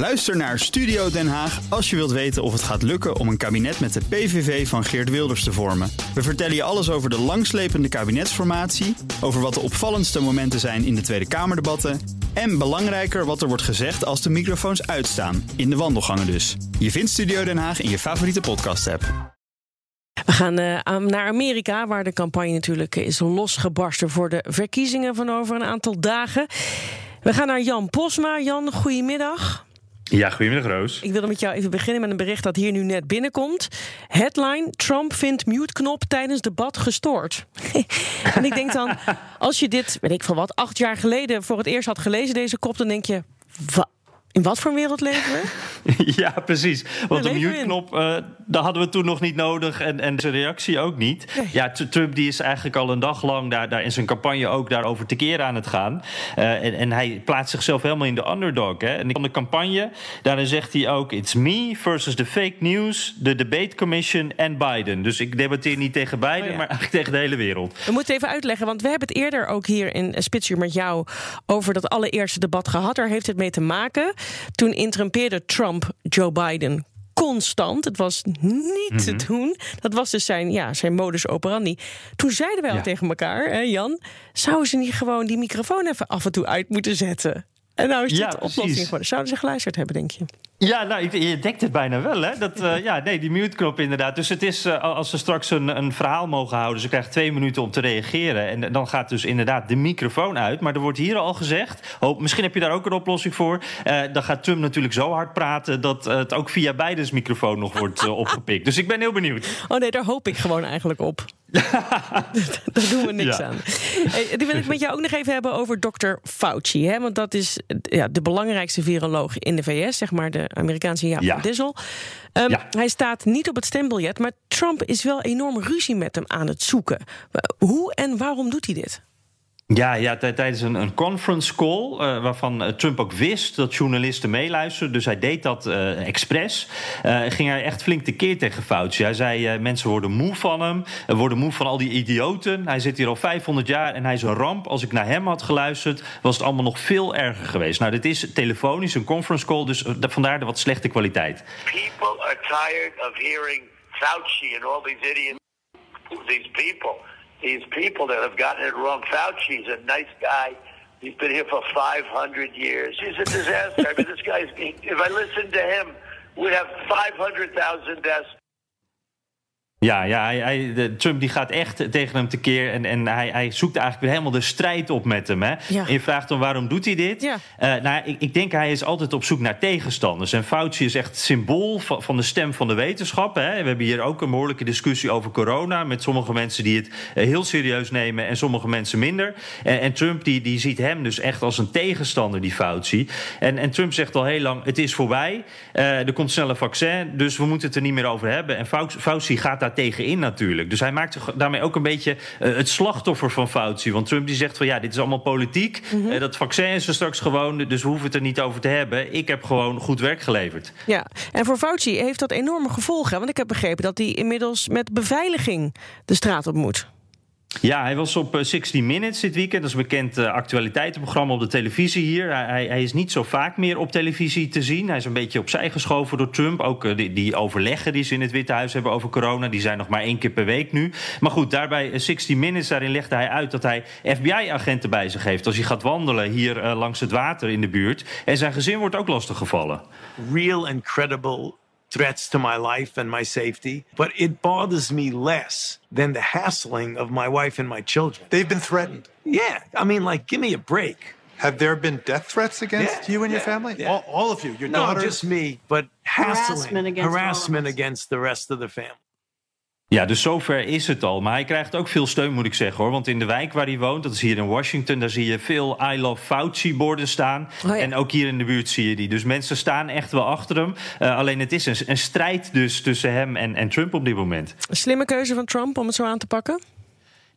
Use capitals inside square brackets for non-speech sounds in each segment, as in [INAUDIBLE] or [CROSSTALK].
Luister naar Studio Den Haag als je wilt weten of het gaat lukken om een kabinet met de PVV van Geert Wilders te vormen. We vertellen je alles over de langslepende kabinetsformatie, over wat de opvallendste momenten zijn in de Tweede Kamerdebatten en belangrijker wat er wordt gezegd als de microfoons uitstaan, in de wandelgangen dus. Je vindt Studio Den Haag in je favoriete podcast-app. We gaan uh, naar Amerika, waar de campagne natuurlijk is losgebarsten voor de verkiezingen van over een aantal dagen. We gaan naar Jan Posma. Jan, goedemiddag. Ja, goedemiddag Roos. Ik wilde met jou even beginnen met een bericht dat hier nu net binnenkomt. Headline: Trump vindt mute-knop tijdens debat gestoord. [LAUGHS] en ik denk dan, als je dit, weet ik van wat, acht jaar geleden voor het eerst had gelezen, deze kop, dan denk je. In wat voor wereld leven we? [LAUGHS] ja, precies. Want de mute-knop, uh, daar hadden we toen nog niet nodig en, en zijn reactie ook niet. Ja, Trump die is eigenlijk al een dag lang daar, daar in zijn campagne ook daarover te keren aan het gaan. Uh, en, en, hij plaatst zichzelf helemaal in de underdog. Hè. En in de campagne, daarin zegt hij ook... It's me versus the fake news, the debate commission en Biden. Dus ik debatteer niet tegen Biden, oh ja. maar eigenlijk tegen de hele wereld. We moeten even uitleggen, want we hebben het eerder ook hier in Spitsuur met jou... over dat allereerste debat gehad. Daar heeft het mee te maken... Toen interrumpeerde Trump Joe Biden constant. Het was niet te mhm. doen. Dat was dus zijn, ja, zijn modus operandi. Toen zeiden wij al tegen elkaar, hè, Jan... zouden ze niet gewoon die microfoon even af en toe uit moeten zetten? En nou is dit ja, de oplossing geworden. Zouden ze geluisterd hebben, denk je? Ja, nou, je dekt het bijna wel, hè? Dat, uh, ja, nee, die mute-knop inderdaad. Dus het is, uh, als ze straks een, een verhaal mogen houden... ze krijgen twee minuten om te reageren... en dan gaat dus inderdaad de microfoon uit. Maar er wordt hier al gezegd... Oh, misschien heb je daar ook een oplossing voor... Uh, dan gaat Trump natuurlijk zo hard praten... dat het ook via Bidens microfoon nog wordt opgepikt. Dus ik ben heel benieuwd. Oh nee, daar hoop ik gewoon eigenlijk op. [LAUGHS] Daar doen we niks aan. Hey, die wil ik met jou ook nog even hebben over dokter Fauci. Hè? Want dat is ja, de belangrijkste viroloog in de VS, zeg maar de Amerikaanse Jaap ja. Dissel. Um, ja. Hij staat niet op het stembiljet, maar Trump is wel enorm ruzie met hem aan het zoeken. Hoe en waarom doet hij dit? Ja, ja tijdens een, een conference call, uh, waarvan eh, Trump ook wist dat journalisten meeluisterden. Dus hij deed dat uh, expres. Ging hij echt flink tekeer tegen Fauci. Hij zei: mensen worden moe van hem, worden moe van al die idioten. Hij zit hier al 500 jaar en hij is een ramp. Als ik naar hem had geluisterd, was het allemaal nog veel erger geweest. Nou, dit is telefonisch, een conference call, dus vandaar de wat slechte kwaliteit. People are tired of hearing Fauci and all these idiots, these people. These people that have gotten it wrong. Fauci's a nice guy. He's been here for 500 years. He's a disaster. I mean, this guy's, if I listened to him, we'd have 500,000 deaths Ja, ja hij, hij, de, Trump die gaat echt tegen hem tekeer. En, en hij, hij zoekt eigenlijk weer helemaal de strijd op met hem. Hè? Ja. En je vraagt dan waarom doet hij dit? Ja. Uh, nou, ik, ik, denk hij is altijd op zoek naar tegenstanders. En Fauci is echt symbool van, van de stem van de wetenschap. Hè? We hebben hier ook een behoorlijke discussie over corona. Met sommige mensen die het uh, heel serieus nemen en sommige mensen minder. En, en, Trump die, die ziet hem dus echt als een tegenstander, die Fauci. En, en Trump zegt al heel lang: het is voorbij. Uh, er komt snel een vaccin, dus we moeten het er niet meer over hebben. En Fauci, Fauci gaat daar tegenin natuurlijk. Dus hij maakt zich daarmee ook een beetje uh, het slachtoffer van Fauci. Want Trump die zegt van ja, dit is allemaal politiek. Mm -hmm. uh, dat vaccin is er straks gewoon, dus we hoeven het er niet over te hebben. Ik heb gewoon goed werk geleverd. Ja, en voor Fauci heeft dat enorme gevolgen. Want ik heb begrepen dat hij inmiddels met beveiliging de straat op moet. Ja, hij was op 60 eh, Minutes dit weekend. Dat is een bekend uh, actualiteitenprogramma op de televisie hier. Hij, hij, is niet zo vaak meer op televisie te zien. Hij is een beetje opzij geschoven door Trump. Ook uh, die, die, overleggen die ze in het Witte Huis hebben over corona... die zijn nog maar één keer per week nu. Maar goed, daarbij 60 Minutes, daarin legde hij uit... dat hij FBI-agenten bij zich heeft als hij gaat wandelen... hier langs het water in de buurt. En zijn gezin wordt ook lastiggevallen. Real and credible threats to my life and my safety, but it bothers me less than the hassling of my wife and my children. They've been threatened. Yeah, I mean, like, give me a break. Have there been death threats against yeah, you and yeah, your family? Yeah. All, all, of you, your no, daughter? just me, but hassling, harassment against, harassment against the rest of the family. Ja, dus zover is het al. Maar hij krijgt ook veel steun, moet ik zeggen hoor. Want in de wijk waar hij woont, dat is hier in Washington, daar zie je veel I Love Fauci-borden staan. Oh ja. En ook hier in de buurt zie je die. Dus mensen staan echt wel achter hem. Uh, alleen het is een, een, strijd dus tussen hem en, en Trump op dit moment. Een slimme keuze van Trump om het zo aan te pakken?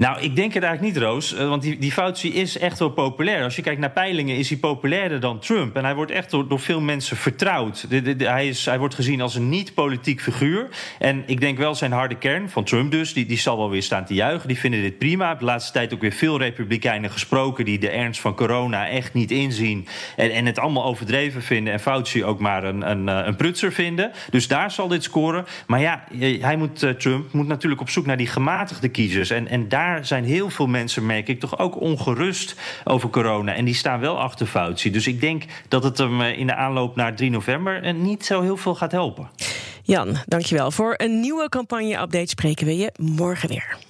Nou, ik denk het eigenlijk niet, Roos. Eh, want die, die is echt wel populair. Als je kijkt naar peilingen, is hij populairder dan Trump. En hij wordt echt door, door veel mensen vertrouwd. hij, is, hij wordt gezien als een niet-politiek figuur. En ik denk wel zijn harde kern, van Trump dus, die, die zal wel weer staan te juichen. Die vinden dit prima. De laatste tijd ook weer veel republikeinen gesproken... die de ernst van corona echt niet inzien. En, en het allemaal overdreven vinden. En Fauci ook maar een, een, eh, een prutser vinden. Dus daar zal dit scoren. Maar ja, hij moet, eh, Trump moet natuurlijk op zoek naar die gematigde kiezers. En, en daar zijn heel veel mensen, merk ik, toch ook ongerust over corona. En die staan wel achter Fauci. Dus ik denk dat het hem eh, in de aanloop naar 3 november eh, niet zo heel veel gaat helpen. Jan, dankjewel. Voor een nieuwe campagne-update spreken we je morgen weer.